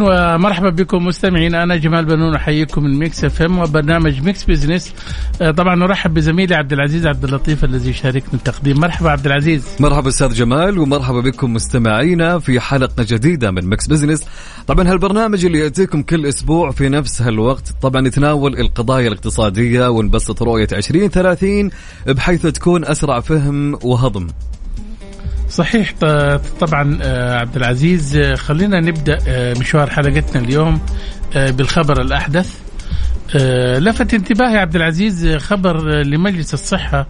ومرحبا بكم مستمعين. أنا جمال بنون أحييكم من ميكس إف إم وبرنامج ميكس بزنس آه، طبعا نرحب بزميلي عبد العزيز عبد اللطيف الذي يشاركنا التقديم. مرحبا عبد العزيز. مرحبا أستاذ جمال ومرحبا بكم مستمعينا في حلقة جديدة من ميكس بزنس طبعا هالبرنامج اللي يأتيكم كل أسبوع في نفس هالوقت طبعا نتناول القضايا الاقتصادية ونبسط رؤية 2030 بحيث تكون أسرع فهم وهضم. صحيح طبعا آه، عبد العزيز آه، خلينا نبدأ آه، مشوار حلقتنا اليوم بالخبر الأحدث. لفت انتباهي عبد العزيز خبر لمجلس الصحة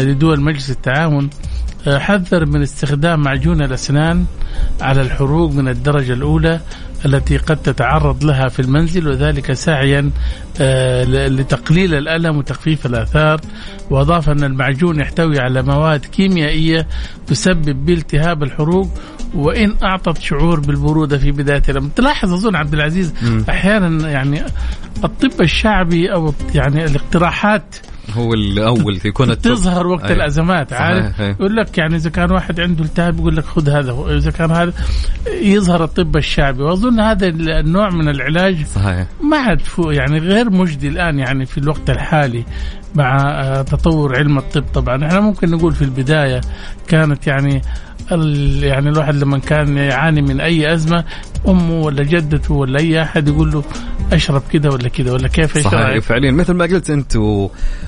لدول مجلس التعاون حذر من استخدام معجون الأسنان على الحروق من الدرجة الأولى التي قد تتعرض لها في المنزل وذلك سعيا آه، لتقليل الألم وتخفيف الآثار. وأضاف أن المعجون يحتوي على مواد كيميائية تسبب بالتهاب الحروق. وإن أعطت شعور بالبرودة في بداية الأمر. تلاحظ أظن عبد العزيز أحيانا يعني الطب الشعبي أو يعني الاقتراحات هو الأول يكون تظهر وقت أيه. الأزمات عارف؟ يقول لك يعني إذا كان واحد عنده التهاب يقول لك خذ هذا إذا كان هذا يظهر الطب الشعبي. وأظن هذا النوع من العلاج صحيح. ما عاد يعني غير مجدي الآن يعني في الوقت الحالي مع آه، تطور علم الطب. طبعا إحنا ممكن نقول في البداية كانت يعني يعني الواحد لما كان يعاني من أي أزمة أمه ولا جدته ولا أي أحد يقول له أشرب كذا ولا كذا ولا كيف صحيح. فعليا مثل ما قلت أنت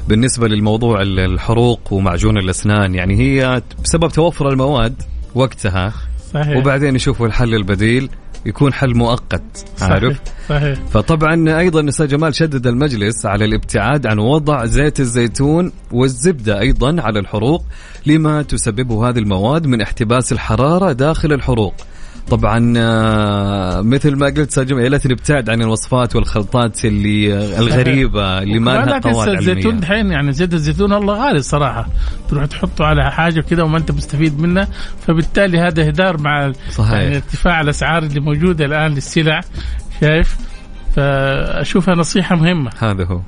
بالنسبة للموضوع الحروق ومعجون الأسنان يعني هي بسبب توفر المواد وقتها صحيح. وبعدين يشوفوا الحل البديل يكون حل مؤقت عارف؟ صحيح. فطبعا أيضا أستاذ جمال شدد المجلس على الابتعاد عن وضع زيت الزيتون والزبدة أيضا على الحروق لما تسببه هذه المواد من احتباس الحرارة داخل الحروق. طبعا آه، مثل ما قلت ساجم يا ليت نبتعد عن الوصفات والخلطات اللي الغريبة اللي ما لها قواعد علمية. الزيتون دحين يعني زيت الزيتون الله غالي صراحة تروح تحطه على حاجة كده وما أنت مستفيد منه فبالتالي هذا هدار مع صحيح. يعني ارتفاع الأسعار اللي موجودة الآن للسلع شايف؟ فأشوفها نصيحة مهمة. هذا هو.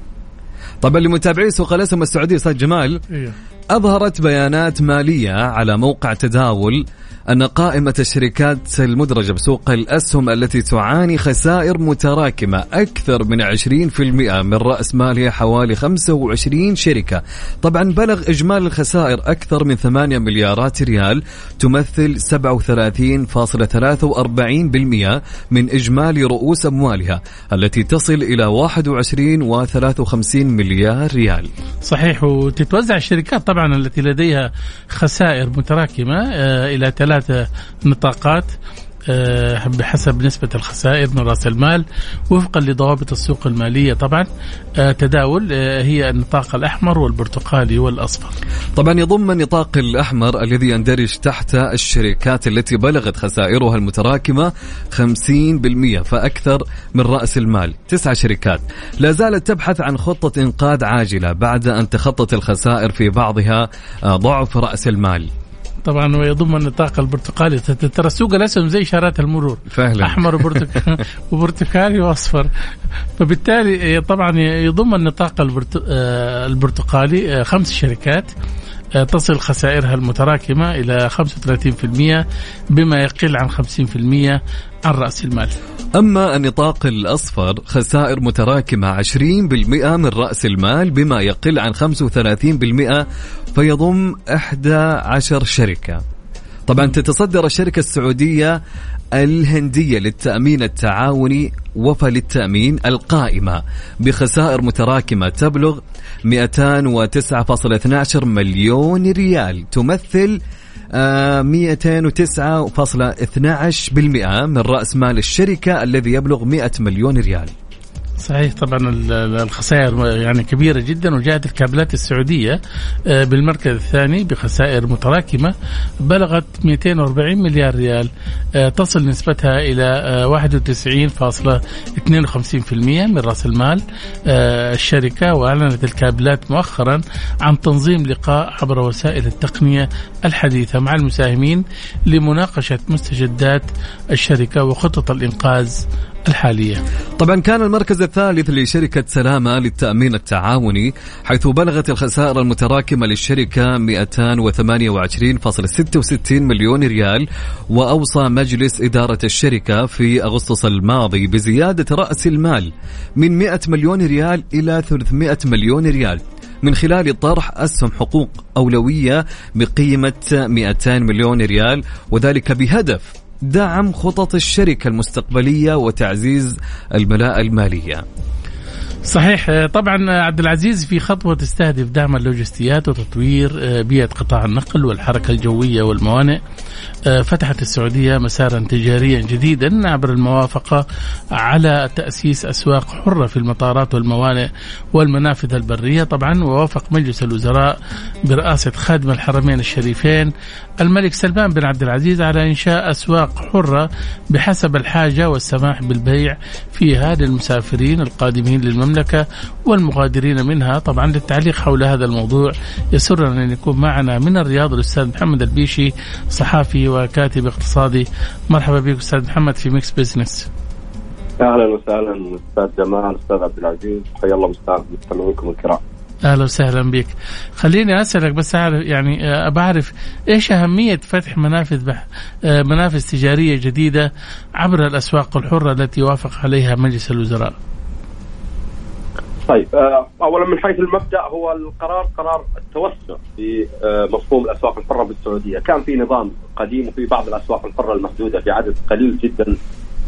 طبعا لمتابعي سوق الأسهم السعودية أستاذ جمال إيه. أظهرت بيانات مالية على موقع تداول أن قائمة الشركات المدرجة بسوق الأسهم التي تعاني خسائر متراكمة أكثر من 20% من رأس مالها حوالي 25 شركة. طبعا بلغ إجمالي الخسائر أكثر من 8 مليارات ريال تمثل 37.43% من إجمالي رؤوس أموالها التي تصل إلى 21.53 مليار ريال. صحيح وتتوزع الشركات طبعا التي لديها خسائر متراكمة آه، إلى ثلاث ثلاثة نطاقات آه، بحسب نسبة الخسائر من رأس المال وفقا لضوابط السوق المالية. طبعا آه، تداول آه، هي النطاق الأحمر والبرتقالي والأصفر. طبعا يضم النطاق الأحمر الذي يندرج تحت الشركات التي بلغت خسائرها المتراكمة 50% فأكثر من رأس المال. تسع شركات. لا زالت تبحث عن خطة إنقاذ عاجلة بعد أن تخطت الخسائر في بعضها ضعف رأس المال. طبعا ويضم النطاق البرتقالي. ترى سوق الأسهم زي إشارات المرور. فعلا أحمر وبرتقالي وبرتقالي وأصفر. فبالتالي طبعا يضم النطاق آه، البرتقالي آه، خمس شركات. تصل خسائرها المتراكمة إلى 35% بما يقل عن 50% عن رأس المال. أما النطاق الأصفر خسائر متراكمة 20% من رأس المال بما يقل عن 35% فيضم 11 شركة. طبعا تتصدر الشركة السعودية الهندية للتأمين التعاوني وفى للتأمين القائمة بخسائر متراكمة تبلغ 209.12 مليون ريال تمثل 209.12% من رأس مال الشركة الذي يبلغ 100 مليون ريال. صحيح طبعا الخسائر يعني كبيرة جدا وجاءت الكابلات السعودية آه، بالمركز الثاني بخسائر متراكمة بلغت 240 مليار ريال آه، تصل نسبتها إلى 91.52% آه، من رأس المال الشركة وأعلنت الكابلات مؤخرا عن تنظيم لقاء عبر وسائل التقنية الحديثة مع المساهمين لمناقشة مستجدات الشركة وخطط الإنقاذ الحالية. طبعا كان المركز الثالث لشركة سلامة للتأمين التعاوني حيث بلغت الخسائر المتراكمة للشركة 228.66 مليون ريال وأوصى مجلس إدارة الشركة في أغسطس الماضي بزيادة رأس المال من 100 مليون ريال إلى 300 مليون ريال من خلال طرح أسهم حقوق أولوية بقيمة 200 مليون ريال وذلك بهدف دعم خطط الشركة المستقبلية وتعزيز الملاءة المالية. صحيح طبعا عبد العزيز في خطوة تستهدف دعم اللوجستيات وتطوير آه، بيئة قطاع النقل والحركة الجوية والموانئ. آه، فتحت السعودية مسارا تجاريا جديدا عبر الموافقة على تأسيس أسواق حرة في المطارات والموانئ والمنافذ البرية. طبعا ووافق مجلس الوزراء برئاسة خادم الحرمين الشريفين الملك سلمان بن عبد العزيز على إنشاء أسواق حرة بحسب الحاجة والسماح بالبيع فيها للمسافرين القادمين للمملكة والمغادرين منها. طبعا للتعليق حول هذا الموضوع يسرنا أن يكون معنا من الرياض الأستاذ محمد البيشي صحافي وكاتب اقتصادي. مرحبا بك أستاذ محمد في ميكس بزنس أهلا وسهلا أستاذ جمال أستاذ عبد العزيز. حيا الله مستمعينكم الكرام. أهلا وسهلا بك خليني أسألك بس اعرف يعني آه، بعرف إيش أهمية فتح منافذ بـ آه، منافذ تجارية جديدة عبر الأسواق الحرة التي وافق عليها مجلس الوزراء؟ طيب آه، اولا من حيث المبدأ هو القرار قرار التوسع في مفهوم الأسواق الحرة بالسعودية، كان في نظام قديم وفي بعض الأسواق الحرة المحدودة في عدد قليل جدا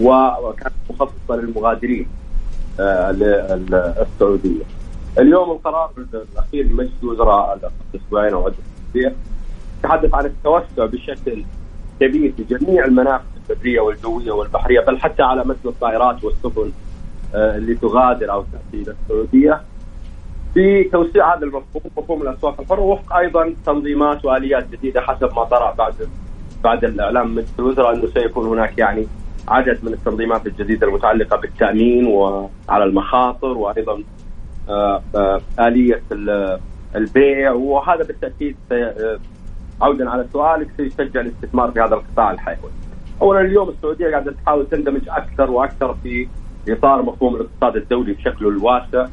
وكانت مخصصه للمغادرين للسعوديه. اليوم القرار الأخير لمجلس الوزراء قبل أسبوعين أو تحدث عن التوسع بشكل كبير في جميع المنافذ البرية والجوية والبحرية بل حتى على متن الطائرات والسفن آه، اللي تغادر أو تأتي إلى السعودية. في توسيع هذا المفهوم مفهوم الأسواق الحره وفق أيضا تنظيمات وآليات جديدة حسب ما طرأ بعد بعد الإعلام. من الوزراء أنه سيكون هناك يعني عدد من التنظيمات الجديدة المتعلقة بالتأمين وعلى المخاطر وأيضا آلية البيع وهذا بالتأكيد آه، عودا على سؤالك سيشجع الاستثمار في هذا القطاع الحيوي. اولا اليوم السعودية قاعدة تحاول تندمج أكثر وأكثر في إطار مفهوم الاقتصاد الدولي بشكله الواسع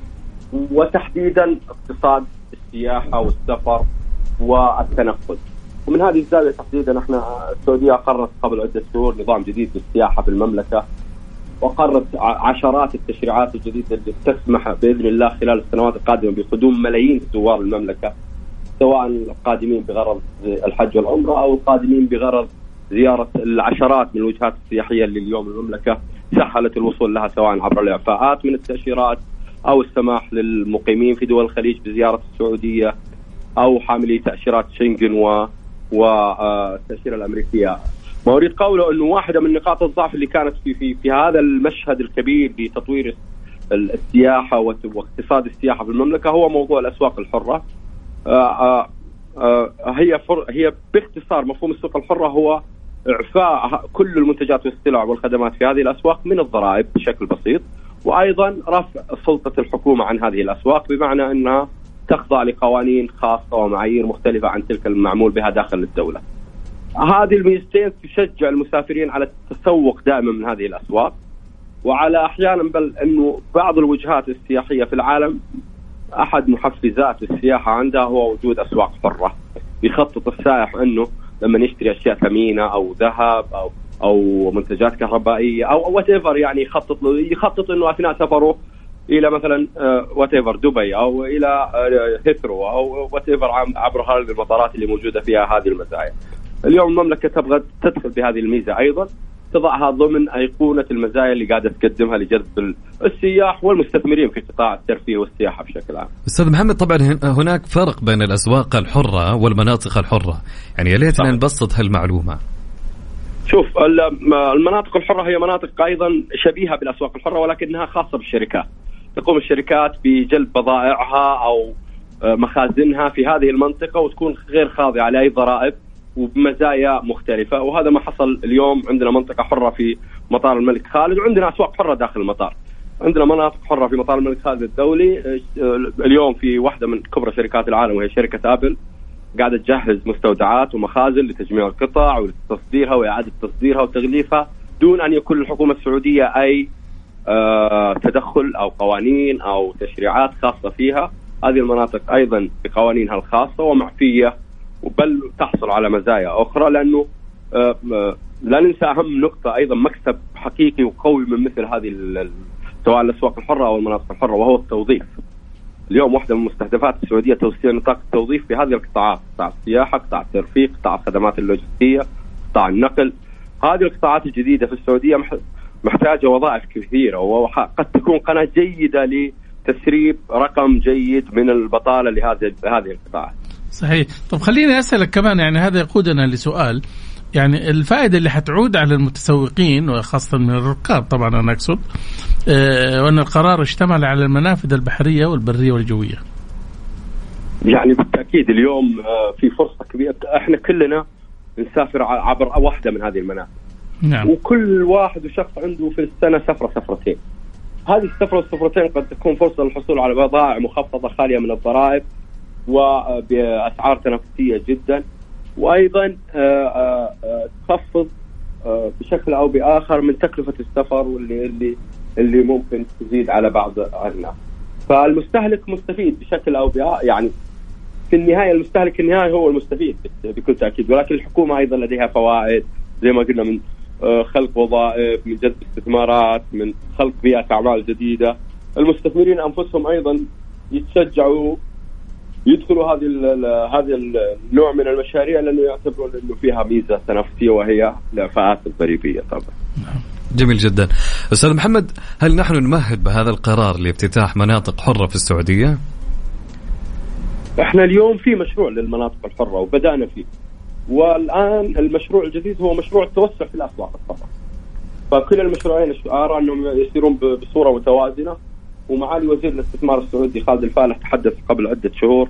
وتحديدا اقتصاد السياحة والسفر والتنقل. ومن هذه الزاوية تحديدا إحنا السعودية قررت قبل عدة شهور نظام جديد للسياحة في المملكة وقررت عشرات التشريعات الجديدة اللي تسمح بإذن الله خلال السنوات القادمة بقدوم ملايين زوار المملكة سواء القادمين بغرض الحج والعمرة أو القادمين بغرض زيارة العشرات من الوجهات السياحية اللي اليوم المملكة سهلت الوصول لها سواء عبر الإعفاءات من التأشيرات أو السماح للمقيمين في دول الخليج بزيارة السعودية أو حاملي تأشيرات شنغن و والتاشيره الأمريكية. ما أريد قوله إنه واحدة من نقاط الضعف اللي كانت في في في هذا المشهد الكبير لتطوير السياحة واقتصاد السياحة في المملكة هو موضوع الأسواق الحرة. آآ آه، آآ آه، آه، هي فر هي باختصار مفهوم السوق الحرة هو إعفاء كل المنتجات والسلع والخدمات في هذه الأسواق من الضرائب بشكل بسيط وأيضا رفع سلطة الحكومة عن هذه الأسواق بمعنى أنها تخضع لقوانين خاصة ومعايير مختلفة عن تلك المعمول بها داخل الدولة. هذه الميزتين تشجع المسافرين على التسوق دائما من هذه الأسواق وعلى أحيانا بل إنه بعض الوجهات السياحية في العالم أحد محفزات السياحة عندها هو وجود أسواق حرة يخطط السائح إنه لما يشتري أشياء ثمينة أو ذهب أو أو منتجات كهربائية أو whatever يعني يخطط له يخطط إنه أثناء سفره إلى مثلا what آه، ever دبي أو إلى هيثرو أو whatever عبر هذه المطارات اللي موجودة فيها هذه المزايا. اليوم المملكة تبغى تدخل بهذه الميزة أيضا تضعها ضمن أيقونة المزايا اللي قاعدة تقدمها لجذب السياح والمستثمرين في قطاع الترفيه والسياحة بشكل عام. أستاذ محمد طبعا هناك فرق بين الأسواق الحرة والمناطق الحرة، يعني يا ليتنا نبسط هالمعلومة. شوف المناطق الحرة هي مناطق أيضا شبيهة بالأسواق الحرة ولكنها خاصة بالشركات. تقوم الشركات بجلب بضائعها أو مخازنها في هذه المنطقة وتكون غير خاضعة لأي ضرائب وبمزايا مختلفة. وهذا ما حصل اليوم عندنا منطقة حرة في مطار الملك خالد وعندنا أسواق حرة داخل المطار. عندنا مناطق حرة في مطار الملك خالد الدولي. اليوم في واحدة من كبرى شركات العالم وهي شركة أبل. قاعدة تجهز مستودعات ومخازن لتجميع القطع وتصديرها وإعادة تصديرها وتغليفها دون أن يكون للحكومة السعودية أي آه، تدخل أو قوانين أو تشريعات خاصة فيها. هذه المناطق أيضا بقوانينها الخاصة ومعفية بل تحصل على مزايا أخرى لأنه آه، آه، لا ننسى أهم نقطة أيضا مكسب حقيقي وقوي من مثل هذه سواء الأسواق الحرة أو المناطق الحرة وهو التوظيف. اليوم واحدة من مستهدفات السعودية توسيع نطاق التوظيف في هذه القطاعات، قطاع السياحة، قطاع الترفيه، قطاع الخدمات اللوجستية، قطاع النقل. هذه القطاعات الجديدة في السعودية محتاجة وظائف كثيرة وقد تكون قناة جيدة لتسريب رقم جيد من البطالة لهذه هذه القطاعات. صحيح، طب خليني أسألك كمان يعني هذا يقودنا لسؤال يعني الفائدة اللي حتعود على المتسوقين وخاصة من الركاب طبعا أنا أقصد آه، وأن القرار اشتمل على المنافذ البحرية والبرية والجوية. يعني بالتأكيد اليوم آه، في فرصة كبيرة إحنا كلنا نسافر عبر واحدة من هذه المنافذ. نعم. وكل واحد وشخص عنده في السنة سفرة سفرتين. هذه السفرة والسفرتين قد تكون فرصة للحصول على بضائع مخفضة خالية من الضرائب وبأسعار تنافسية جدا وأيضا آه، تخفض بشكل أو بآخر من تكلفة السفر واللي اللي اللي ممكن تزيد على بعض الناس. فالمستهلك مستفيد بشكل أو باخر يعني في النهاية المستهلك النهائي هو المستفيد بكل تأكيد. ولكن الحكومة أيضا لديها فوائد زي ما قلنا من آه، خلق وظائف من جذب استثمارات من خلق بيئة أعمال جديدة. المستثمرين أنفسهم أيضا يتشجعوا يدخلوا هذه هذا النوع من المشاريع لأنه يعتبرون إنه فيها ميزة تنافسية وهي الافاءات الضريبيه طبعا. جميل جدا. أستاذ محمد هل نحن نمهد بهذا القرار لافتتاح مناطق حرة في السعودية؟ إحنا اليوم في مشروع للمناطق الحرة وبدأنا فيه. والآن المشروع الجديد هو مشروع التوسع في الأسواق الحرة. فكل المشروعين ارى أنهم يسيرون بصورة متوازنة ومعالي وزير الاستثمار السعودي خالد الفالح تحدث قبل عدة شهور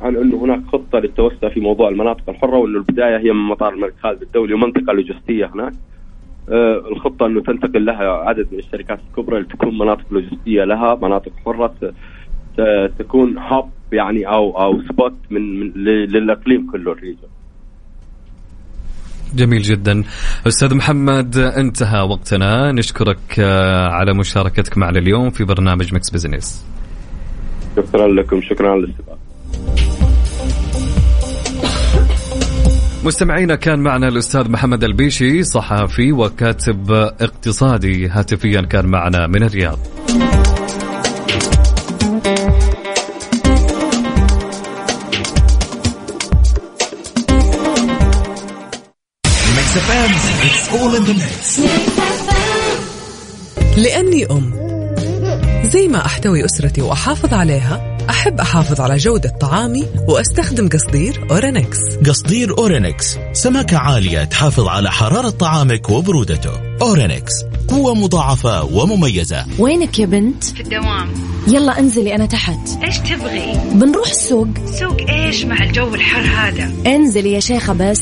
عن إنه هناك خطة للتوسع في موضوع المناطق الحرة وإنه البداية هي من مطار الملك خالد الدولي ومنطقة لوجستية هناك. آه، الخطة إنه تنتقل لها عدد من الشركات الكبرى لتكون مناطق لوجستية لها مناطق حرة تكون hub يعني أو أو spot من, من للإقليم كله ال region. جميل جدا. أستاذ محمد انتهى وقتنا. نشكرك آه، على مشاركتك معنا اليوم في برنامج Mix Business. شكرا لكم. شكرا للاستضافه مستمعينا كان معنا الأستاذ محمد البيشي صحفي وكاتب اقتصادي. هاتفيا كان معنا من الرياض. لأني أم. زي ما أحتوي أسرتي وأحافظ عليها أحب أحافظ على جودة طعامي وأستخدم قصدير أورينكس. قصدير أورينكس سماكة عالية تحافظ على حرارة طعامك وبرودته. أورينكس قوة مضاعفة ومميزة. وينك يا بنت؟ في الدوام. يلا انزلي أنا تحت. إيش تبغي؟ بنروح السوق. سوق إيش مع الجو الحر هذا؟ انزلي يا شيخة بس.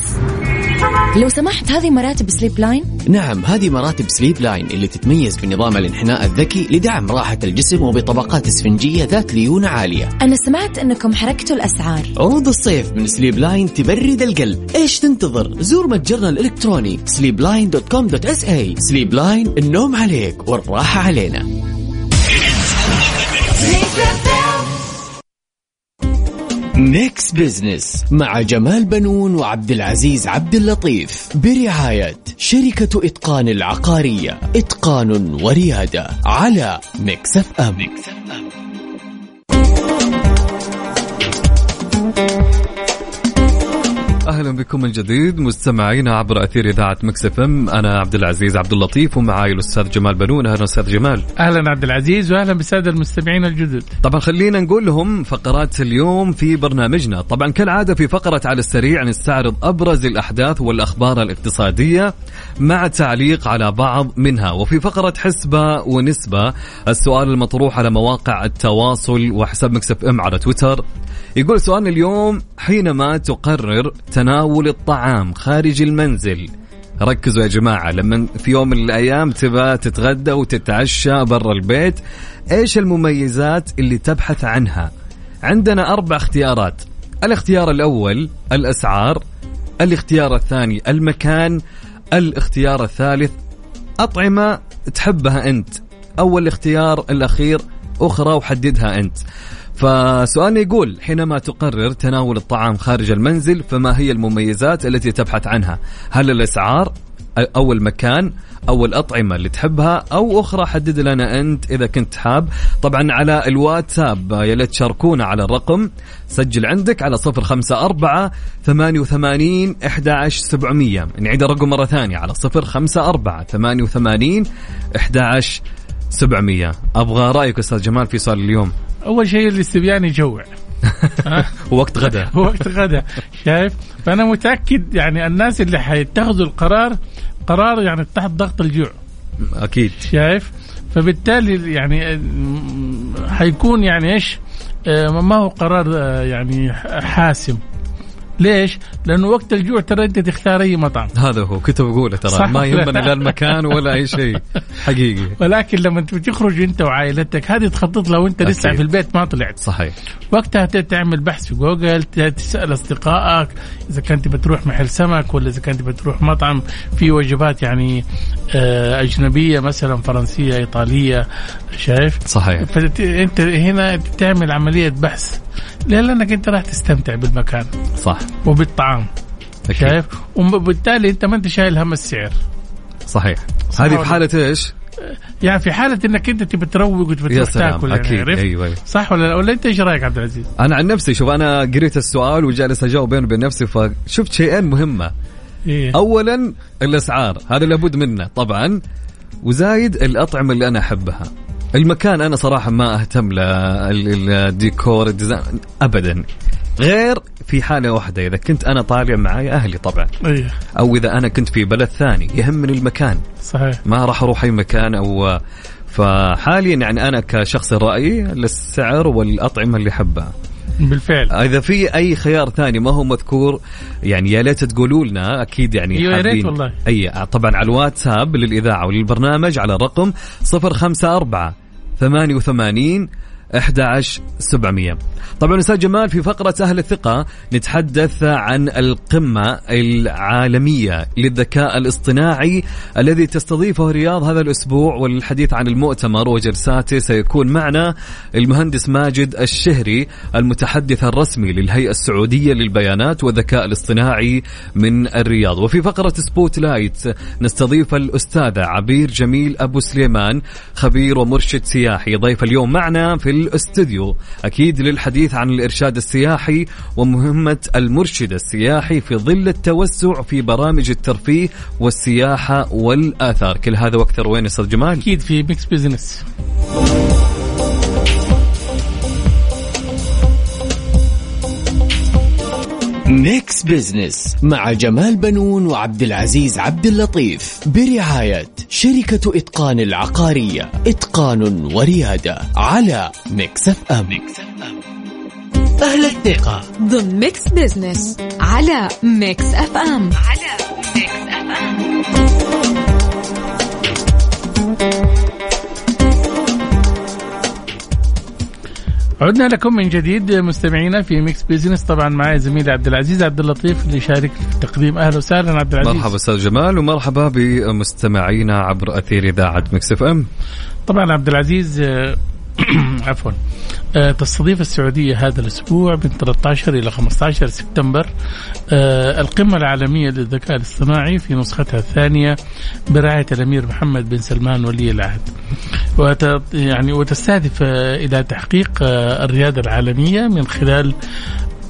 لو سمحت هذه مراتب Sleepline؟ نعم هذه مراتب Sleepline اللي تتميز بنظام الانحناء الذكي لدعم راحة الجسم وبطبقات اسفنجية ذات ليونة عالية. أنا سمعت أنكم حرقتوا الأسعار. عروض الصيف من Sleepline تبرد القلب. إيش تنتظر؟ زور متجرنا الإلكتروني sleepline.com.sa Sleepline النوم عليك والراحة علينا. Mix Business مع جمال بنون وعبد العزيز عبد اللطيف برعاية شركة إتقان العقارية إتقان وريادة على Mix FM, Mix FM. أهلا بكم من جديد مستمعينا عبر أثير إذاعة Mix FM. أنا عبد العزيز عبد اللطيف ومعاي الأستاذ جمال بنون. أهلا أستاذ جمال. أهلا عبد العزيز واهلا بالساده المستمعين الجدد. طبعا خلينا نقول لهم فقرات اليوم في برنامجنا. طبعا كالعادة في فقرة على السريع نستعرض أبرز الأحداث والأخبار الاقتصادية مع تعليق على بعض منها. وفي فقرة حسبة ونسبة السؤال المطروح على مواقع التواصل وحساب Mix FM على تويتر. يقول سؤالنا اليوم حينما تقرر تناول الطعام خارج المنزل. ركزوا يا جماعة لما في يوم من الأيام تبى تتغدى وتتعشى برا البيت إيش المميزات اللي تبحث عنها؟ عندنا أربع اختيارات. الاختيار الأول الأسعار الاختيار الثاني المكان الاختيار الثالث أطعمة تحبها أنت أو الاختيار الأخير أخرى وحددها أنت. فسؤالنا يقول حينما تقرر تناول الطعام خارج المنزل فما هي المميزات التي تبحث عنها؟ هل الأسعار أو المكان أو الأطعمة اللي تحبها أو أخرى؟ حدد لنا أنت إذا كنت حاب. طبعا على الواتساب يا ليت تشاركونا على الرقم. سجل عندك على صفر خمسة أربعة ثمانية وثمانين إحدى سبعمية. نعيد الرقم مرة ثانية على صفر خمسة أربعة ثمانية وثمانين إحدى سبعمية. أبغى رأيك أستاذ جمال في سؤال اليوم. أول شيء الاستبيان يجوع. وقت غدا. وقت غدا. شايف؟ فأنا متأكد يعني الناس اللي حيتخذوا القرار قرار يعني تحت ضغط الجوع. أكيد. شايف؟ فبالتالي يعني حيكون يعني إيش؟ آه، ما هو قرار آه، يعني حاسم. ليش؟ لأنه وقت الجوع ترى أنت تختار أي مطعم. هذا هو كنت بقوله ترى. ما يهمنا لا المكان ولا أي شيء. حقيقي. ولكن لما تخرج أنت وعائلتك هذه تخطط لو أنت لسه في البيت ما طلعت. صحيح. وقتها تعمل بحث في جوجل تسأل أصدقائك إذا كنت بتروح محل سمك ولا إذا كنت بتروح مطعم. في وجبات يعني آه، أجنبية مثلا فرنسية إيطالية شايف؟ صحيح. فانت هنا تعمل عملية بحث. ليه لانك أنت راح تستمتع بالمكان. صح. وبالطعام. أكيد. شايف؟ وبالتالي أنت ما أنت شايل هم السعر. صحيح. هذه في حالة إيش؟ يعني في حالة أنك أنت تبي تروق وتبي تاكل يعني أكيد. يعني أيوه أيوه. صح ولا ولا أنت إيش رأيك عبد العزيز؟ أنا عن نفسي شوف أنا قريت السؤال وجالس أجاوب بيني وبين نفسي فشفت شيئين مهمة. إيه؟ اولا الأسعار. هذا لابد منه طبعا. وزايد الأطعمة اللي أنا أحبها. المكان أنا صراحة ما أهتم للديكور ال design ابدا. غير في حالة واحدة إذا كنت أنا طالع معي أهلي طبعا. أيه. أو إذا أنا كنت في بلد ثاني يهمني المكان. صحيح. ما راح أروح أي مكان أو فحاليا يعني أنا كشخص رأيي للسعر والأطعمة اللي أحبها. بالفعل. إذا في أي خيار ثاني ما هو مذكور يعني يا ليت تقولوا لنا أكيد يعني يا ريت والله. أي طبعا على الواتساب للإذاعة وللبرنامج على الرقم 054 88 11700 طبعا أستاذ جمال في فقرة أهل الثقة نتحدث عن القمة العالمية للذكاء الاصطناعي الذي تستضيفه الرياض هذا الأسبوع والحديث عن المؤتمر وجلساته سيكون معنا المهندس ماجد الشهري المتحدث الرسمي للهيئة السعودية للبيانات والذكاء الاصطناعي من الرياض. وفي فقرة spotlight نستضيف الاستاذه عبير جميل أبو سليمان خبير ومرشد سياحي. ضيف اليوم معنا في الاستوديو أكيد للحديث عن الإرشاد السياحي ومهمة المرشد السياحي في ظل التوسع في برامج الترفيه والسياحة والآثار. كل هذا وأكثر وين أستاذ جمال. أكيد في Mix Business Mix Business مع جمال بنون وعبد العزيز عبد اللطيف. برعاية شركة إتقان العقارية. إتقان وريادة على Mix FM, Mix FM. أهل الثقة. ضمن Mix Business على Mix FM على Mix FM عدنا لكم من جديد مستمعينا في Mix Business طبعا معي زميلي عبد العزيز عبد اللطيف اللي يشارك في التقديم. أهلا وسهلا عبد العزيز. مرحبا أستاذ جمال ومرحبا بمستمعينا عبر أثير إذاعة Mix FM طبعا عبد العزيز عفوا آه، تستضيف السعودية هذا الأسبوع من 13 إلى 15 سبتمبر. آه، القمة العالمية للذكاء الاصطناعي في نسختها الثانية برعاية الأمير محمد بن سلمان ولي العهد. وت يعني وتستهدف آه، إلى تحقيق الريادة العالمية من خلال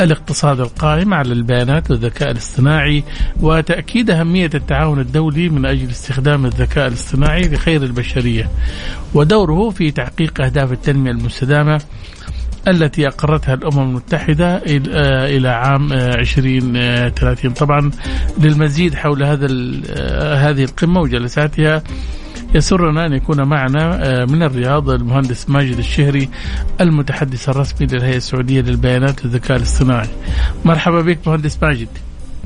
الاقتصاد القائم على البيانات والذكاء الاصطناعي وتأكيد أهمية التعاون الدولي من أجل استخدام الذكاء الاصطناعي لخير البشرية. ودوره في تحقيق أهداف التنمية المستدامة التي أقرتها الأمم المتحدة إلى عام 2030 طبعا للمزيد حول هذا هذه القمة وجلساتها يسرنا أن يكون معنا آه، من الرياض المهندس ماجد الشهري المتحدث الرسمي للهيئة السعودية للبيانات والذكاء الاصطناعي. مرحبا بك مهندس ماجد.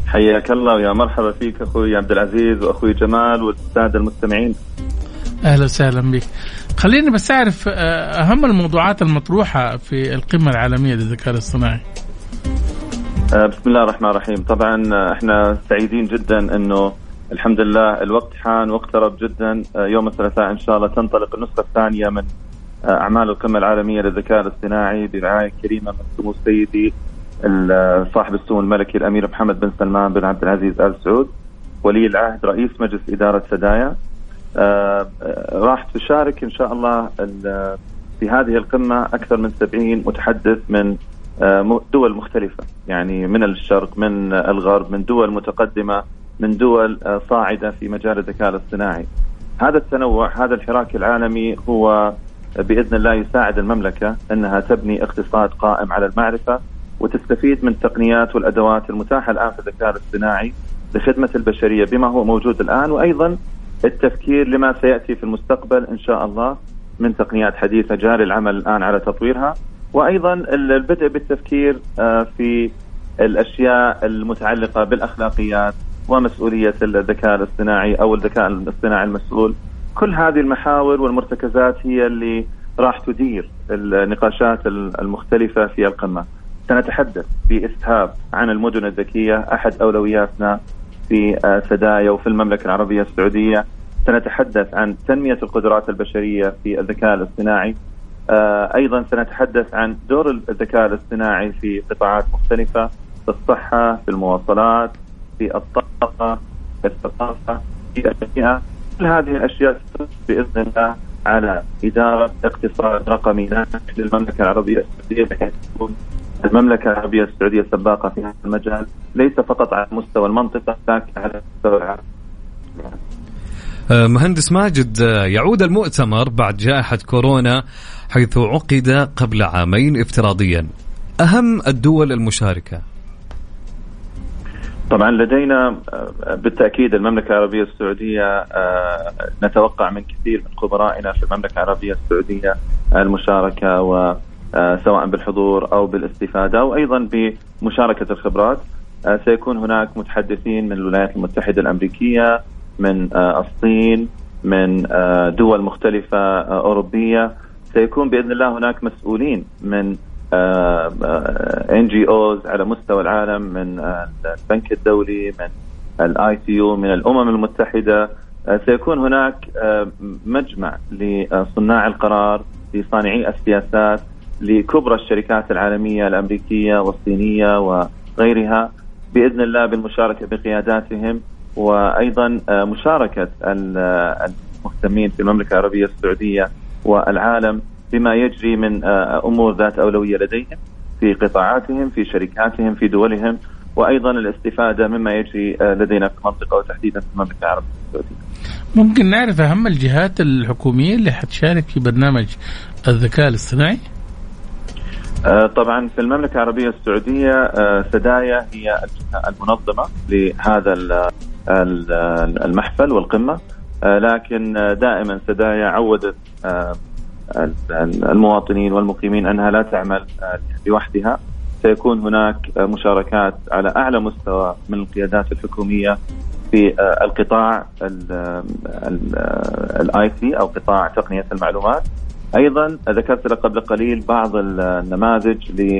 حياك الله ويا مرحبا فيك أخوي عبد العزيز وأخوي جمال والسادة المستمعين. أهلا وسهلا بك. خليني بس أعرف آه، أهم الموضوعات المطروحة في القمة العالمية للذكاء الاصطناعي. آه، بسم الله الرحمن الرحيم. طبعا إحنا سعيدين جدا إنه الحمد لله الوقت حان واقترب جدا. يوم الثلاثاء إن شاء الله تنطلق النسخة الثانية من أعمال القمة العالمية للذكاء الاصطناعي برعاية كريمة من سمو سيدي صاحب السمو الملكي الأمير محمد بن سلمان بن عبد العزيز آل سعود ولي العهد رئيس مجلس إدارة سدايا. آه، آه، راح تشارك إن شاء الله في هذه القمة أكثر من 70 متحدث من آه، دول مختلفة. يعني من الشرق من الغرب من دول متقدمة. من دول صاعدة في مجال الذكاء الاصطناعي. هذا التنوع هذا الحراك العالمي هو بإذن الله يساعد المملكة أنها تبني اقتصاد قائم على المعرفة وتستفيد من التقنيات والأدوات المتاحة الآن في الذكاء الاصطناعي لخدمة البشرية بما هو موجود الآن وأيضا التفكير لما سيأتي في المستقبل إن شاء الله من تقنيات حديثة جاري العمل الآن على تطويرها وأيضا البدء بالتفكير آه، في الأشياء المتعلقة بالأخلاقيات ومسؤولية الذكاء الاصطناعي أو الذكاء الاصطناعي المسؤول. كل هذه المحاور والمرتكزات هي اللي راح تدير النقاشات المختلفة في القمة. سنتحدث بإسهاب عن المدن الذكية أحد أولوياتنا في سدايا وفي المملكة العربية السعودية. سنتحدث عن تنمية القدرات البشرية في الذكاء الاصطناعي. آه، أيضا سنتحدث عن دور الذكاء الاصطناعي في قطاعات مختلفة في الصحة في المواصلات في الطاقه الثقافة البيئه كل هذه الأشياء بإذن الله على إدارة اقتصاد رقمي ناجح للمملكه العربية السعودية بحيث تكون المملكة العربية السعودية سباقة في هذا المجال ليس فقط على مستوى المنطقة لكن على مستوى العالم. آه، مهندس ماجد آه، يعود المؤتمر بعد جائحة كورونا حيث عقد قبل عامين افتراضيا أهم الدول المشاركة طبعا لدينا آه، بالتأكيد المملكة العربية السعودية نتوقع من كثير من خبرائنا في المملكة العربية السعودية المشاركة و آه، سواء بالحضور أو بالاستفادة أو أيضا بمشاركة الخبرات. آه، سيكون هناك متحدثين من الولايات المتحدة الأمريكية من آه، الصين من دول مختلفة أوروبية. سيكون بإذن الله هناك مسؤولين من NGOs على مستوى العالم من البنك الدولي من ال ITU من الأمم المتحدة. سيكون هناك مجمع لصناع القرار لصانعي السياسات لكبرى الشركات العالمية الأمريكية والصينية وغيرها. بإذن الله بالمشاركة بقياداتهم وأيضا آه، مشاركة المهتمين في المملكة العربية السعودية والعالم بما يجري من آه، أمور ذات أولوية لديهم في قطاعاتهم في شركاتهم في دولهم وأيضا الاستفادة مما يجري آه، لدينا في المنطقة وتحديدا في المملكة العربية السعودية. ممكن نعرف أهم الجهات الحكومية اللي حتشارك في برنامج الذكاء الاصطناعي؟ آه، طبعا في المملكة العربية السعودية آه، سدايا هي المنظمة لهذا المحفل والقمة آه، لكن دائما سدايا عودت المواطنين والمقيمين أنها لا تعمل لوحدها. سيكون هناك مشاركات على أعلى مستوى من القيادات الحكومية في القطاع الآي سي أو قطاع تقنية المعلومات. أيضا ذكرت لك قبل قليل بعض النماذج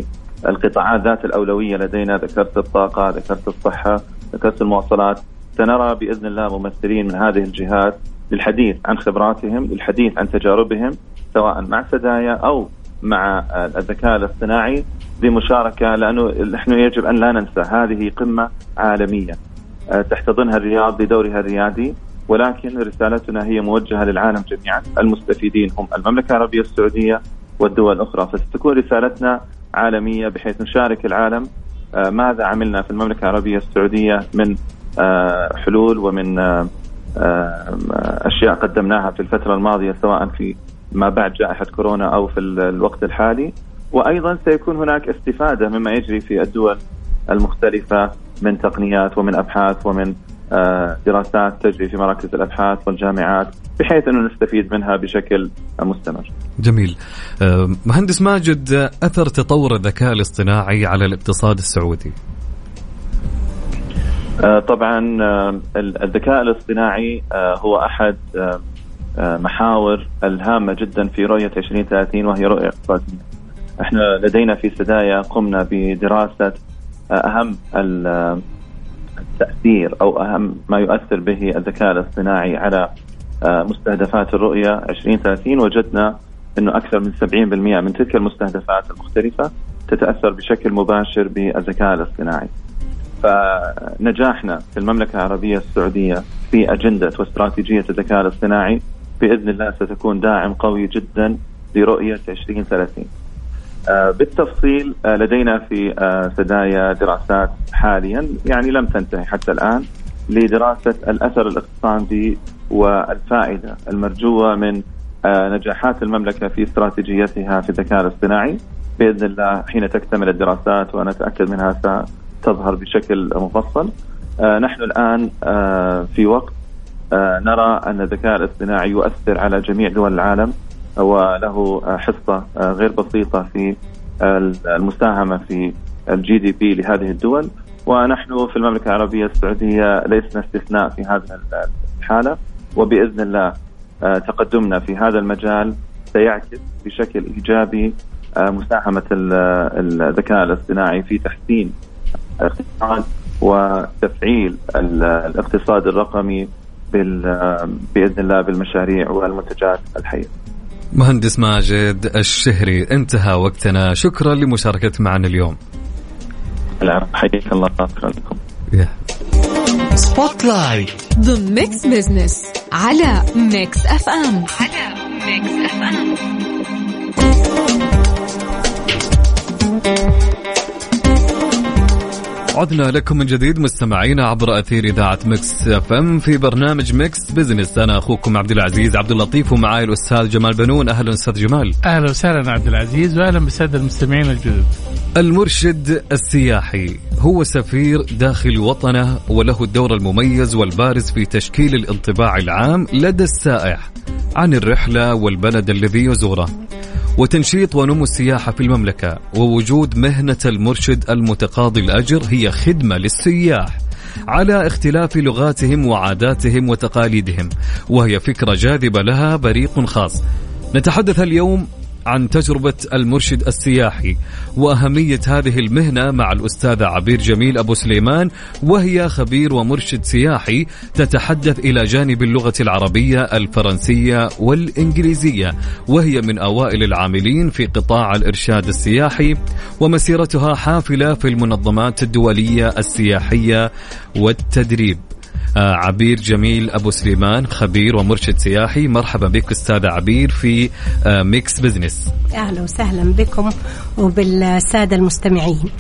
للقطاعات ذات الأولوية لدينا. ذكرت الطاقة ذكرت الصحة ذكرت المواصلات. سنرى بإذن الله ممثلين من هذه الجهات للحديث عن خبراتهم للحديث عن تجاربهم. سواء مع سدايا أو مع الذكاء الاصطناعي بمشاركه لأنه نحن يجب أن لا ننسى هذه قمة عالمية تحتضنها الرياض بدورها الريادي ولكن رسالتنا هي موجهة للعالم جميعا. المستفيدين هم المملكة العربية السعودية والدول الاخرى فستكون رسالتنا عالمية بحيث نشارك العالم آه، ماذا عملنا في المملكة العربية السعودية من آه، حلول ومن آه، أشياء قدمناها في الفترة الماضية سواء في ما بعد جائحة كورونا أو في الوقت الحالي وأيضا سيكون هناك استفادة مما يجري في الدول المختلفة من تقنيات ومن أبحاث ومن آه، دراسات تجري في مراكز الأبحاث والجامعات بحيث أنه نستفيد منها بشكل مستمر. جميل. آه، مهندس ماجد أثر تطور الذكاء الاصطناعي على الاقتصاد السعودي. آه، طبعا الذكاء الاصطناعي هو أحد محاور الهامة جدا في رؤية 2030 وهي رؤية اقتصاديه. إحنا لدينا في سدايا قمنا بدراسة أهم تاثير أو أهم ما يؤثر به الذكاء الاصطناعي على آه، مستهدفات الرؤية 2030 وجدنا إنه أكثر من 70% من تلك المستهدفات المختلفة تتأثر بشكل مباشر بالذكاء الاصطناعي. فنجاحنا في المملكة العربية السعودية في أجندة واستراتيجية الذكاء الاصطناعي بإذن الله ستكون داعم قوي جدا لرؤية 2030. آه، بالتفصيل آه، لدينا في آه، سدايا دراسات حاليا يعني لم تنتهي حتى الآن لدراسة الأثر الاقتصادي والفائدة المرجوة من نجاحات المملكة في استراتيجيتها في الذكاء الاصطناعي بإذن الله حين تكتمل الدراسات وأنا أتأكد منها ستظهر بشكل مفصل نحن الآن في وقت نرى أن الذكاء الاصطناعي يؤثر على جميع دول العالم وله حصة غير بسيطة في المساهمة في الجي دي بي لهذه الدول. ونحن في المملكة العربية السعودية لسنا استثناء في هذه الحالة. وبإذن الله تقدمنا في هذا المجال سيعكس بشكل إيجابي مساهمة الذكاء الاصطناعي في تحسين الاقتصاد وتفعيل الاقتصاد الرقمي بإذن الله بالمشاريع والمنتجات الحية. مهندس ماجد الشهري انتهى وقتنا. شكرا لمشاركة معنا اليوم. لا حياك الله. شكرا لكم. Spotlight The Mix Business على Mix FM على Mix FM عدنا لكم من جديد مستمعينا عبر أثير إذاعة Mix FM في برنامج Mix Business. أنا أخوكم عبد العزيز عبد اللطيف ومعاي الأستاذ جمال بنون. أهلا أستاذ جمال. أهلا وسهلا عبد العزيز وأهلا بالساده المستمعين الجدد. المرشد السياحي هو سفير داخل وطنه وله الدور المميز والبارز في تشكيل الانطباع العام لدى السائح عن الرحلة والبلد الذي يزوره. وتنشيط ونمو السياحة في المملكة ووجود مهنة المرشد المتقاضي الأجر هي خدمة للسياح على اختلاف لغاتهم وعاداتهم وتقاليدهم وهي فكرة جاذبة لها بريق خاص. نتحدث اليوم عن تجربة المرشد السياحي وأهمية هذه المهنة مع الأستاذة عبير جميل أبو سليمان وهي خبير ومرشد سياحي تتحدث إلى جانب اللغة العربية الفرنسية والإنجليزية وهي من أوائل العاملين في قطاع الإرشاد السياحي ومسيرتها حافلة في المنظمات الدولية السياحية والتدريب. عبير جميل أبو سليمان خبير ومرشد سياحي. مرحبا بك استاذه عبير في آه، Mix Business. أهلا وسهلا بكم وبالسادة المستمعين.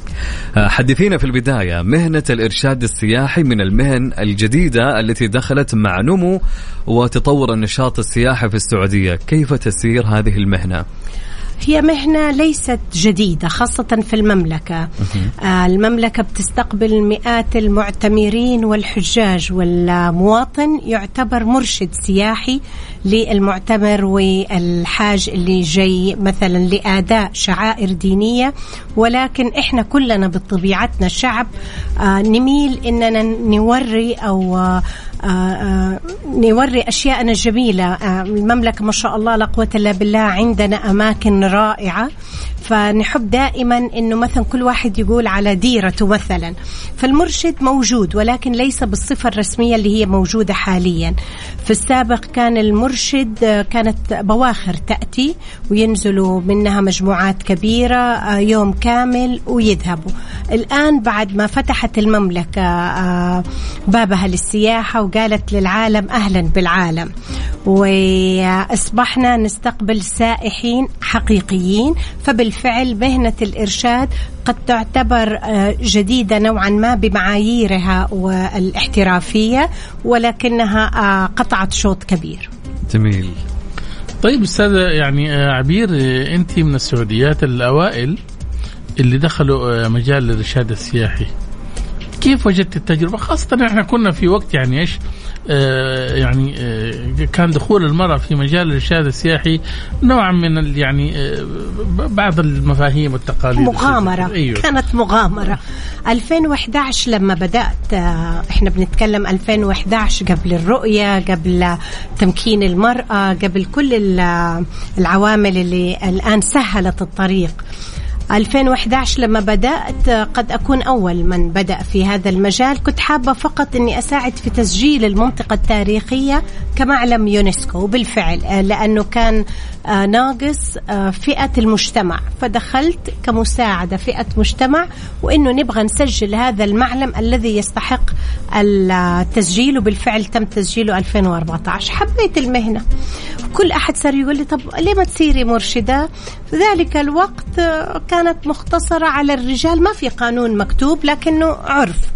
آه، حدثينا في البداية مهنة الإرشاد السياحي من المهن الجديدة التي دخلت مع نمو وتطور النشاط السياحي في السعودية. كيف تسير هذه المهنة؟ هي مهنة ليست جديدة خاصة في المملكة. آه المملكة بتستقبل مئات المعتمرين والحجاج والمواطن يعتبر مرشد سياحي للمعتمر والحاج اللي جاي مثلا لأداء شعائر دينية. ولكن إحنا كلنا بطبيعتنا شعب آه نميل إننا نوري أو آه نوري أشياءنا الجميلة. آه، المملكة ما شاء الله لا قوة إلا بالله عندنا أماكن رائعة. فنحب دائما إنه مثلا كل واحد يقول على ديرته مثلا. فالمرشد موجود ولكن ليس بالصفة الرسمية اللي هي موجودة حاليا. في السابق كان المرشد كانت بواخر تأتي وينزلوا منها مجموعات كبيرة يوم كامل ويذهبوا. الآن بعد ما فتحت المملكة بابها للسياحة وقالت للعالم أهلا بالعالم وأصبحنا نستقبل سائحين حقيقيين فبالفعل مهنة الإرشاد قد تعتبر آه، جديدة نوعا ما بمعاييرها والاحترافية ولكنها آه، قطعت شوط كبير. جميل. طيب أستاذ يعني آه، عبير انت من السعوديات الأوائل اللي دخلوا مجال الإرشاد السياحي. كيف وجدت التجربة؟ خاصة إحنا كنا في وقت يعني إيش؟ آه، يعني آه، كان دخول المرأة في مجال الإرشاد السياحي نوعا من يعني آه، بعض المفاهيم والتقاليد مغامرة. أيوه. كانت مغامرة. 2011 لما بدأت إحنا بنتكلم 2011 قبل الرؤية قبل تمكين المرأة قبل كل العوامل اللي الآن سهلت الطريق. 2011 لما بدأت قد أكون أول من بدأ في هذا المجال. كنت حابة فقط أني أساعد في تسجيل المنطقة التاريخية كمعلم يونسكو. وبالفعل لأنه كان ناقص فئة المجتمع. فدخلت كمساعدة فئة مجتمع وأنه نبغى نسجل هذا المعلم الذي يستحق التسجيل. وبالفعل تم تسجيله 2014 حبيت المهنة. كل أحد صار يقول لي طب ليه ما تصيري مرشدة؟ في ذلك الوقت كانت مختصرة على الرجال ما في قانون مكتوب لكنه عرف.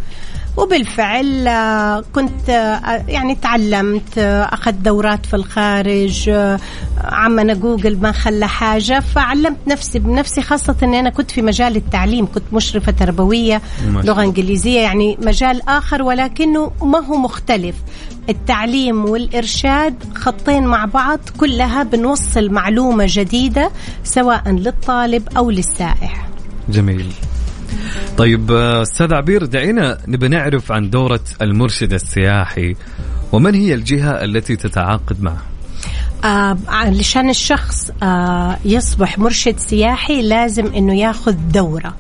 وبالفعل آه، كنت آه، يعني تعلمت آه، أخذت دورات في الخارج عمنا جوجل ما خلى حاجة فعلمت نفسي بنفسي خاصة أني أنا كنت في مجال التعليم كنت مشرفة تربوية لغة إنجليزية يعني مجال آخر ولكنه ما هو مختلف. التعليم والإرشاد خطين مع بعض كلها بنوصل معلومة جديدة سواء للطالب أو للسائح. جميل. طيب أستاذ عبير دعينا نبي نعرف عن دورة المرشد السياحي ومن هي الجهة التي تتعاقد معه؟ آه علشان الشخص آه يصبح مرشد سياحي لازم إنه ياخذ دورة.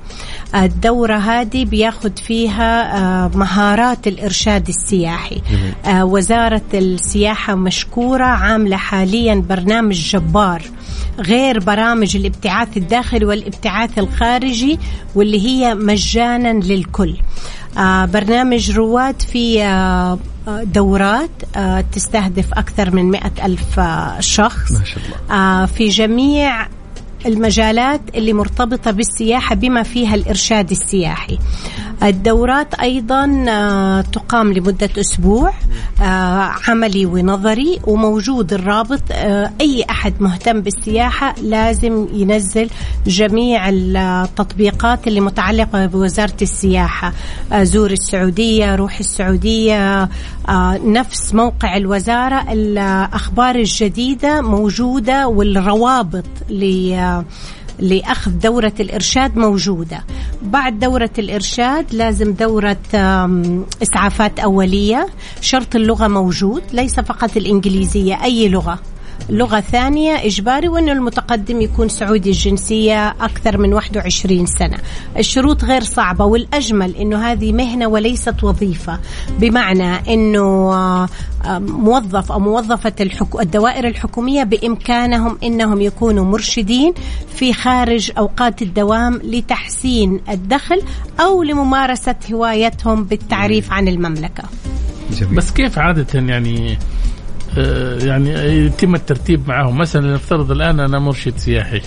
الدورة هذه بياخد فيها آه، مهارات الإرشاد السياحي. آه، وزارة السياحة مشكورة عاملة حاليا برنامج جبار غير برامج الابتعاث الداخلي والابتعاث الخارجي واللي هي مجانا للكل. آه، برنامج رواد في دورات تستهدف أكثر من مئة ألف شخص. ما شاء الله. في جميع المجالات اللي مرتبطة بالسياحة بما فيها الإرشاد السياحي. الدورات أيضا آه، تقام لمدة أسبوع آه، عملي ونظري وموجود الرابط آه، أي أحد مهتم بالسياحة لازم ينزل جميع التطبيقات اللي متعلقة بوزارة السياحة. زور السعودية روح السعودية نفس موقع الوزارة الأخبار الجديدة موجودة والروابط لأخذ دورة الإرشاد موجودة. بعد دورة الإرشاد لازم دورة إسعافات أولية. شرط اللغة موجود ليس فقط الإنجليزية أي لغة. لغة ثانية إجباري وأن المتقدم يكون سعودي الجنسية أكثر من 21 سنة الشروط غير صعبة والأجمل أنه هذه مهنة وليست وظيفة بمعنى أنه آه، موظف أو موظفة. الدوائر الحكومية بإمكانهم أنهم يكونوا مرشدين في خارج أوقات الدوام لتحسين الدخل أو لممارسة هوايتهم بالتعريف عن المملكة جميل. بس كيف عادة يعني يعني يتم الترتيب معهم. مثلا نفترض الآن أنا مرشد سياحي.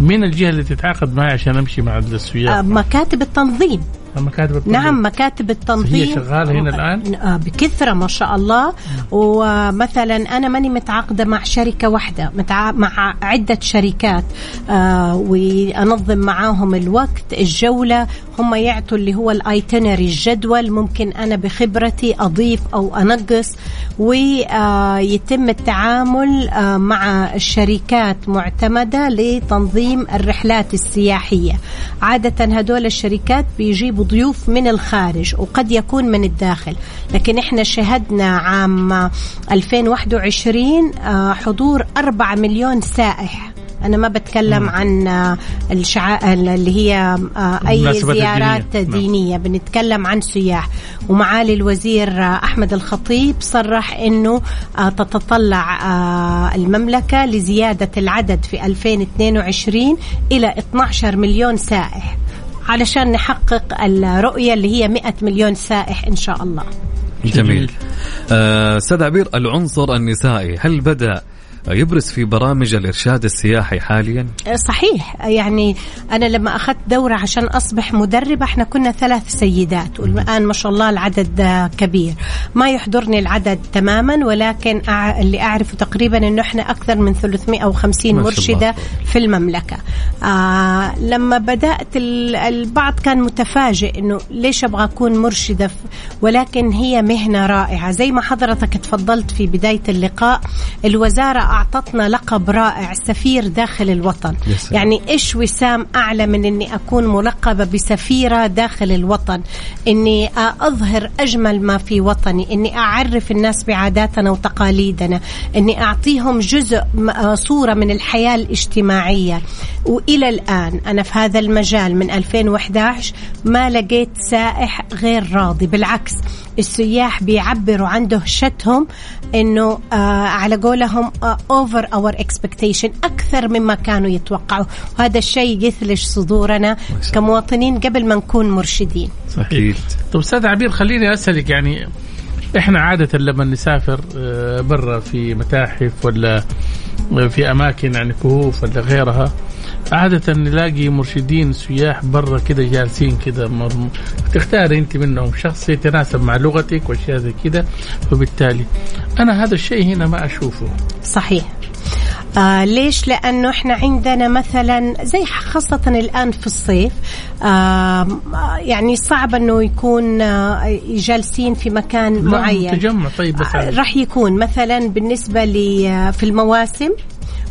مين الجهة اللي تتعاقد معي عشان أمشي مع السياح؟ آه، مكاتب التنظيم. مكاتب التنظيم. نعم مكاتب التنظيم. هي شغالة هنا الآن؟ آه، بكثرة ما شاء الله. ومثلا أنا ماني متعاقدة مع شركة واحدة متع... مع عدة شركات آه وأنظم معاهم الوقت الجولة. هم يعطوا اللي هو الإيتنري الجدول. ممكن أنا بخبرتي أضيف أو أنقص. ويتم التعامل آه، مع الشركات معتمدة لتنظيم الرحلات السياحية. عادة هدول الشركات بيجيبوا ضيوف من الخارج وقد يكون من الداخل. لكن إحنا شهدنا عام 2021 آه، حضور 4 مليون سائح. أنا ما بتكلم عن الشعا... اللي هي آه، أي زيارات دينية. نعم. دينية. بنتكلم عن سياح. ومعالي الوزير أحمد الخطيب صرح إنه آه، تتطلع المملكة لزيادة العدد في 2022 إلى 12 مليون سائح. علشان نحقق الرؤية اللي هي 100 مليون سائح إن شاء الله. جميل. آه، أستاذ عبير العنصر النسائي هل بدأ يبرز في برامج الإرشاد السياحي حاليا؟ صحيح. يعني أنا لما أخذت دورة عشان أصبح مدربة إحنا كنا ثلاث سيدات والآن ما شاء الله العدد كبير. ما يحضرني العدد تماما ولكن اللي أعرفه تقريبا أنه إحنا أكثر من 350 مرشدة في المملكة. آه لما بدأت البعض كان متفاجئ أنه ليش أبغى أكون مرشدة ولكن هي مهنة رائعة. زي ما حضرتك تفضلت في بداية اللقاء الوزارة أعطتنا لقب رائع سفير داخل الوطن. يعني إيش وسام أعلى من أني أكون ملقبة بسفيرة داخل الوطن؟ أني أظهر أجمل ما في وطني أني أعرف الناس بعاداتنا وتقاليدنا أني أعطيهم جزء صورة من الحياة الاجتماعية. وإلى الآن أنا في هذا المجال من 2011 ما لقيت سائح غير راضي بالعكس. السياح بيعبروا عن دهشتهم إنه آه على قولهم over our expectation أكثر مما كانوا يتوقعوا. وهذا الشيء يثلج صدورنا كمواطنين قبل ما نكون مرشدين. صحيح طيب أستاذ عبير خليني أسألك يعني إحنا عادة لما نسافر آه، برا في متاحف ولا في أماكن يعني كهوف ولا غيرها عادة نلاقي مرشدين سياح برا كده جالسين كده تختاري أنت منهم شخص يتناسب مع لغتك وأشياء زي كده وبالتالي أنا هذا الشيء هنا ما أشوفه. صحيح. آه ليش؟ لأنه إحنا عندنا مثلا زي خاصة الآن في الصيف آه يعني صعب أنه يكون آه جالسين في مكان معين. تجمع طيب آه راح يكون مثلا بالنسبة آه، في المواسم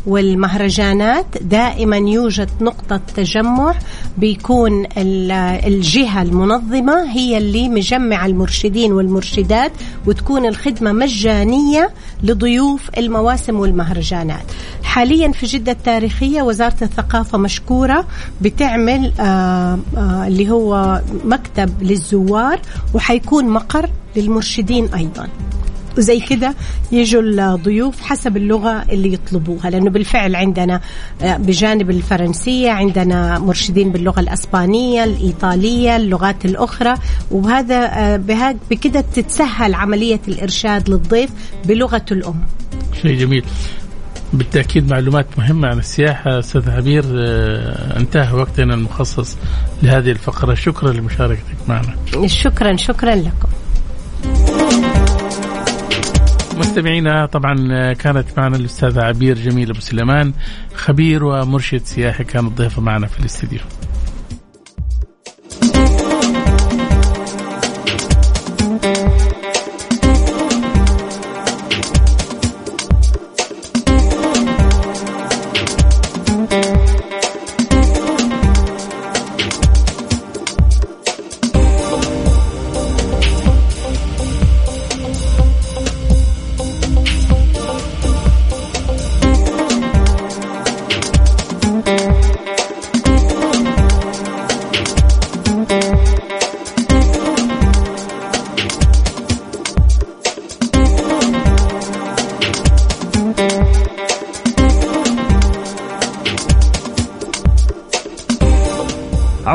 والمهرجانات دائما يوجد نقطة تجمع بيكون الجهة المنظمة هي اللي مجمعة المرشدين والمرشدات وتكون الخدمة مجانية لضيوف المواسم والمهرجانات. حاليا في جدة التاريخية وزارة الثقافة مشكورة بتعمل آآ آه، آآ آه، اللي هو مكتب للزوار وحيكون مقر للمرشدين أيضا. وزي كده يجوا الضيوف حسب اللغة اللي يطلبوها لأنه بالفعل عندنا آه، بجانب الفرنسية عندنا مرشدين باللغة الأسبانية الإيطالية اللغات الأخرى وهذا آه، بكده تتسهل عملية الإرشاد للضيف بلغته الأم. شيء جميل. بالتأكيد معلومات مهمة عن السياحة أستاذ عبير آه، انتهى وقتنا المخصص لهذه الفقرة. شكرا لمشاركتك معنا. شكرا شكرا لكم. مستمعينا طبعا كانت معنا الأستاذة عبير جميل أبو سليمان خبير ومرشد سياحي كانت ضيفه معنا في الاستديو.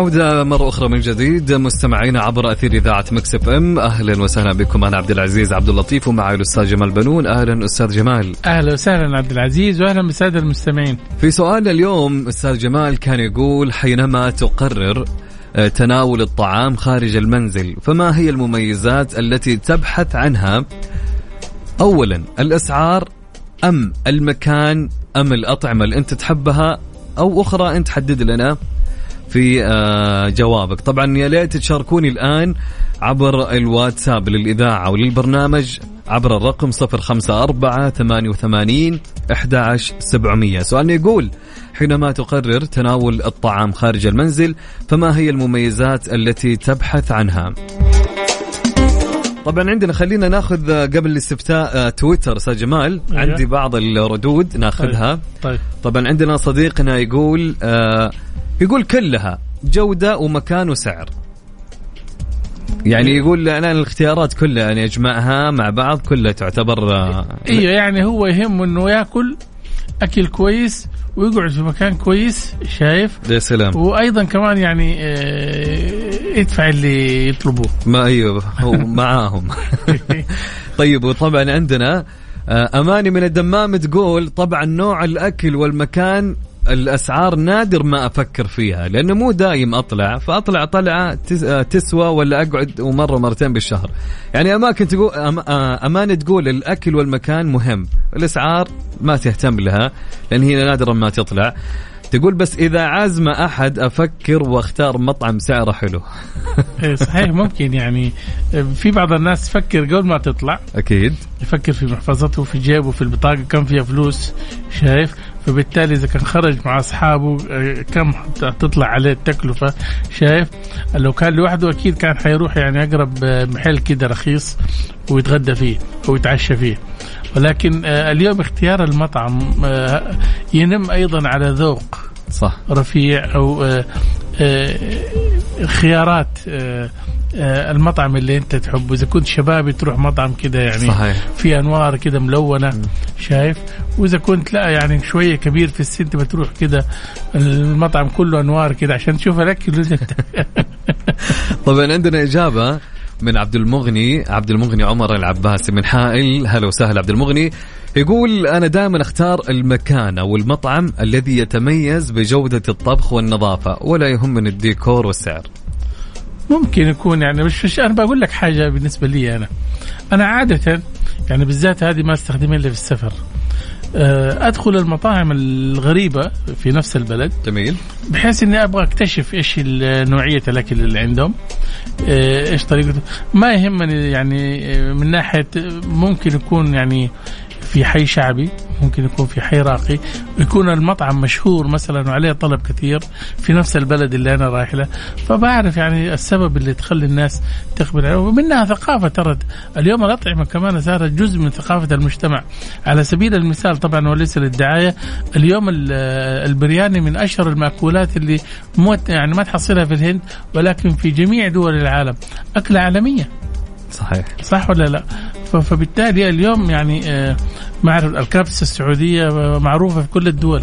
عودة مرة أخرى من جديد. مستمعينا عبر أثير إذاعة Mix FM أهلا وسهلا بكم. أنا عبد العزيز عبد اللطيف ومعي الأستاذ جمال بنون. أهلا أستاذ جمال. أهلا وسهلا عبد العزيز وأهلا بالسادة المستمعين. في سؤال اليوم أستاذ جمال كان يقول حينما تقرر آه، تناول الطعام خارج المنزل فما هي المميزات التي تبحث عنها؟ أولا الأسعار أم المكان أم الأطعمة اللي أنت تحبها؟ أو أخرى أنت حدد لنا. في آه، جوابك طبعا يا ليت تشاركوني الآن عبر الواتساب للإذاعة وللبرنامج عبر الرقم 054 88 11700 سؤالنا يقول حينما تقرر تناول الطعام خارج المنزل فما هي المميزات التي تبحث عنها طبعا عندنا خلينا ناخذ قبل الاستفتاء آه، تويتر أستاذ جمال أيه. عندي بعض الردود ناخذها طيب. طيب. طبعا عندنا صديقنا يقول آه يقول كلها جودة ومكان وسعر. يعني يقول أنا الاختيارات كلها يعني أجمعها مع بعض كلها تعتبر أيوه يعني هو يهمه إنه يأكل أكل كويس ويقعد في مكان كويس شايف؟ يا سلام. وأيضا كمان يعني آه، يدفع اللي يطلبوه. ما أيوه هو معاهم. طيب وطبعا عندنا آه، أماني من الدمام تقول طبعا نوع الأكل والمكان الأسعار نادر ما أفكر فيها لأنه مو دايم أطلع فأطلع طلعة تسوى ولا أقعد ومرة مرتين بالشهر. يعني أماكن تقول آه، أمانة تقول الأكل والمكان مهم الأسعار ما تهتم لها لأن هي نادرا ما تطلع. تقول بس إذا عازمه أحد أفكر وأختار مطعم سعره حلو. إيه، صحيح ممكن يعني في بعض الناس تفكر قبل ما تطلع أكيد. يفكر في محفظته في جيبه في البطاقة كم فيها فلوس شايف؟ فبالتالي إذا كان خرج مع أصحابه آه، كم تطلع عليه التكلفة؟ شايف؟ لو كان لوحده أكيد كان حيروح يعني أقرب آه، محل كده رخيص ويتغدى فيه أو يتعشى فيه. ولكن آه، اليوم اختيار المطعم ينم أيضا على ذوق صح. رفيع أو خيارات آه، المطعم اللي انت تحبه إذا كنت شبابي تروح مطعم كده يعني صحيح. في أنوار كده ملونة م. شايف وإذا كنت لا يعني شوية كبير في السن بتروح كده المطعم كله أنوار كده عشان تشوف الأكل طبعا عندنا إجابة من عبد المغني عبد المغني عمر العباسي من حائل. هلا وسهلا عبد المغني. يقول أنا دائما أختار المكان أو المطعم الذي يتميز بجودة الطبخ والنظافة ولا يهمني الديكور والسعر. ممكن يكون يعني مش, مش أنا بقول لك حاجة بالنسبة لي أنا. أنا عادة يعني بالذات هذه ما أستخدمها إلا في السفر. أدخل المطاعم الغريبة في نفس البلد. جميل. بحيث إني أبغى أكتشف إيش نوعية الأكل اللي عندهم. آه، إيش طريقته ما يهمني يعني آه، من ناحية ممكن يكون يعني في حي شعبي ممكن يكون في حي راقي يكون المطعم مشهور مثلا وعليه طلب كثير في نفس البلد اللي أنا رايح له. فبعرف يعني السبب اللي تخلي الناس تقبل عليه ومنها ثقافة ترى اليوم الأطعمة كمان صارت جزء من ثقافة المجتمع. على سبيل المثال طبعا وليس للدعاية اليوم البرياني من أشهر المأكولات اللي مو يعني ما تحصلها في الهند ولكن في جميع دول العالم. أكلة عالمية. صحيح. صح ولا لا؟ فبالتالي اليوم يعني آه، معرف الكبسه السعودية معروفة في كل الدول.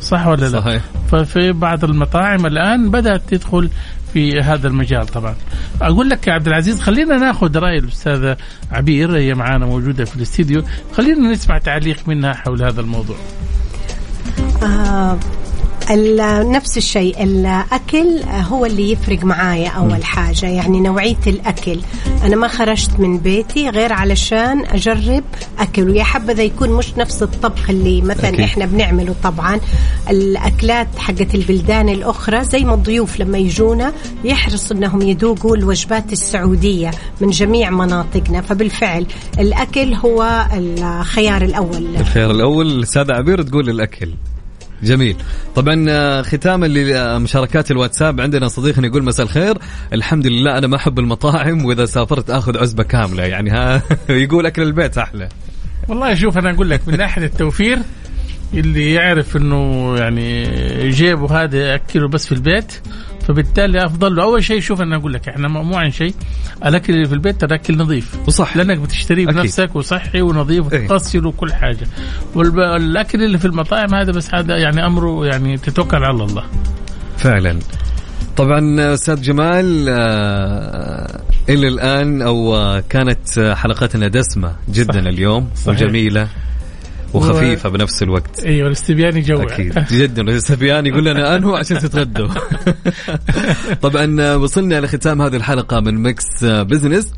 صح ولا لا؟ صحيح. ففي بعض المطاعم الآن بدأت تدخل في هذا المجال طبعا. أقول لك يا عبد العزيز خلينا ناخذ رأي الأستاذة عبير هي معانا موجودة في الاستديو. خلينا نسمع تعليق منها حول هذا الموضوع. آه نفس الشيء. الأكل هو اللي يفرق معايا أول حاجة. يعني نوعية الأكل. أنا ما خرجت من بيتي غير علشان أجرب أكل. ويا حبذا يكون مش نفس الطبخ اللي مثلا أكيد. إحنا بنعمله. طبعا الأكلات حقت البلدان الأخرى زي ما الضيوف لما يجونا يحرصوا إنهم يذوقوا الوجبات السعودية من جميع مناطقنا. فبالفعل الأكل هو الخيار الأول. الخيار الأول. سادة عبير تقول الأكل. جميل. طبعا آه، ختاما لمشاركات الواتساب عندنا صديقنا يقول مساء الخير. الحمد لله أنا ما أحب المطاعم وإذا سافرت آخذ عزبة كاملة. يعني ها يقول أكل البيت أحلى. والله شوف أنا أقول لك من ناحية التوفير اللي يعرف إنه يعني جيبه هذا ياكله بس في البيت فبالتالي أفضل له. أول شيء شوف أنا أقول لك إحنا مو عن شيء. الأكل اللي في البيت ترى اكل نظيف. وصح. لأنك بتشتريه بنفسك وصحي ونظيف إيه. وتغسله وكل حاجة. والاكل اللي في المطاعم هذا بس هذا يعني أمره يعني تتوكل على الله. فعلا. طبعا أستاذ جمال آه، إلى الآن أو كانت حلقتنا دسمة جدا صح. اليوم صحيح. وجميلة. وخفيفة بنفس الوقت. أيوه الاستبيان يجوع أكيد. جدا الاستبيان يقول لنا انهوا عشان تتغدوا. طبعا وصلنا لختام هذه الحلقة من Mix Business.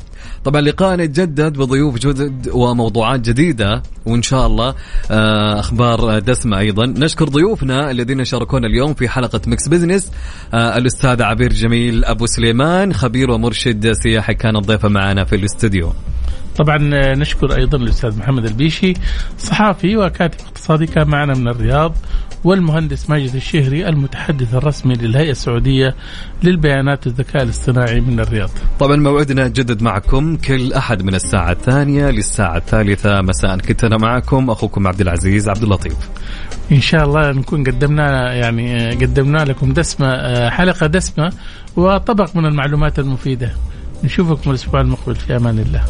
طبعا لقاءنا يتجدد بضيوف جدد وموضوعات جديدة وإن شاء الله آه، أخبار دسمة أيضا. نشكر ضيوفنا الذين شاركونا اليوم في حلقة Mix Business. آه، الأستاذ عبير جميل أبو سليمان خبير ومرشد سياحي. كان ضيفه معنا في الاستوديو. طبعا نشكر أيضا الأستاذ محمد البيشي صحافي وكاتب اقتصادي كان معنا من الرياض والمهندس ماجد الشهري المتحدث الرسمي للهيئة السعودية للبيانات والذكاء الاصطناعي من الرياض. طبعا موعدنا جدد معكم كل أحد من الساعة الثانية للساعة الثالثة مساء كنت أنا معكم أخوكم عبد العزيز عبد اللطيف. إن شاء الله نكون قدمنا يعني قدمنا لكم دسمة حلقة دسمة وطبق من المعلومات المفيدة. نشوفكم الأسبوع المقبل. في أمان الله.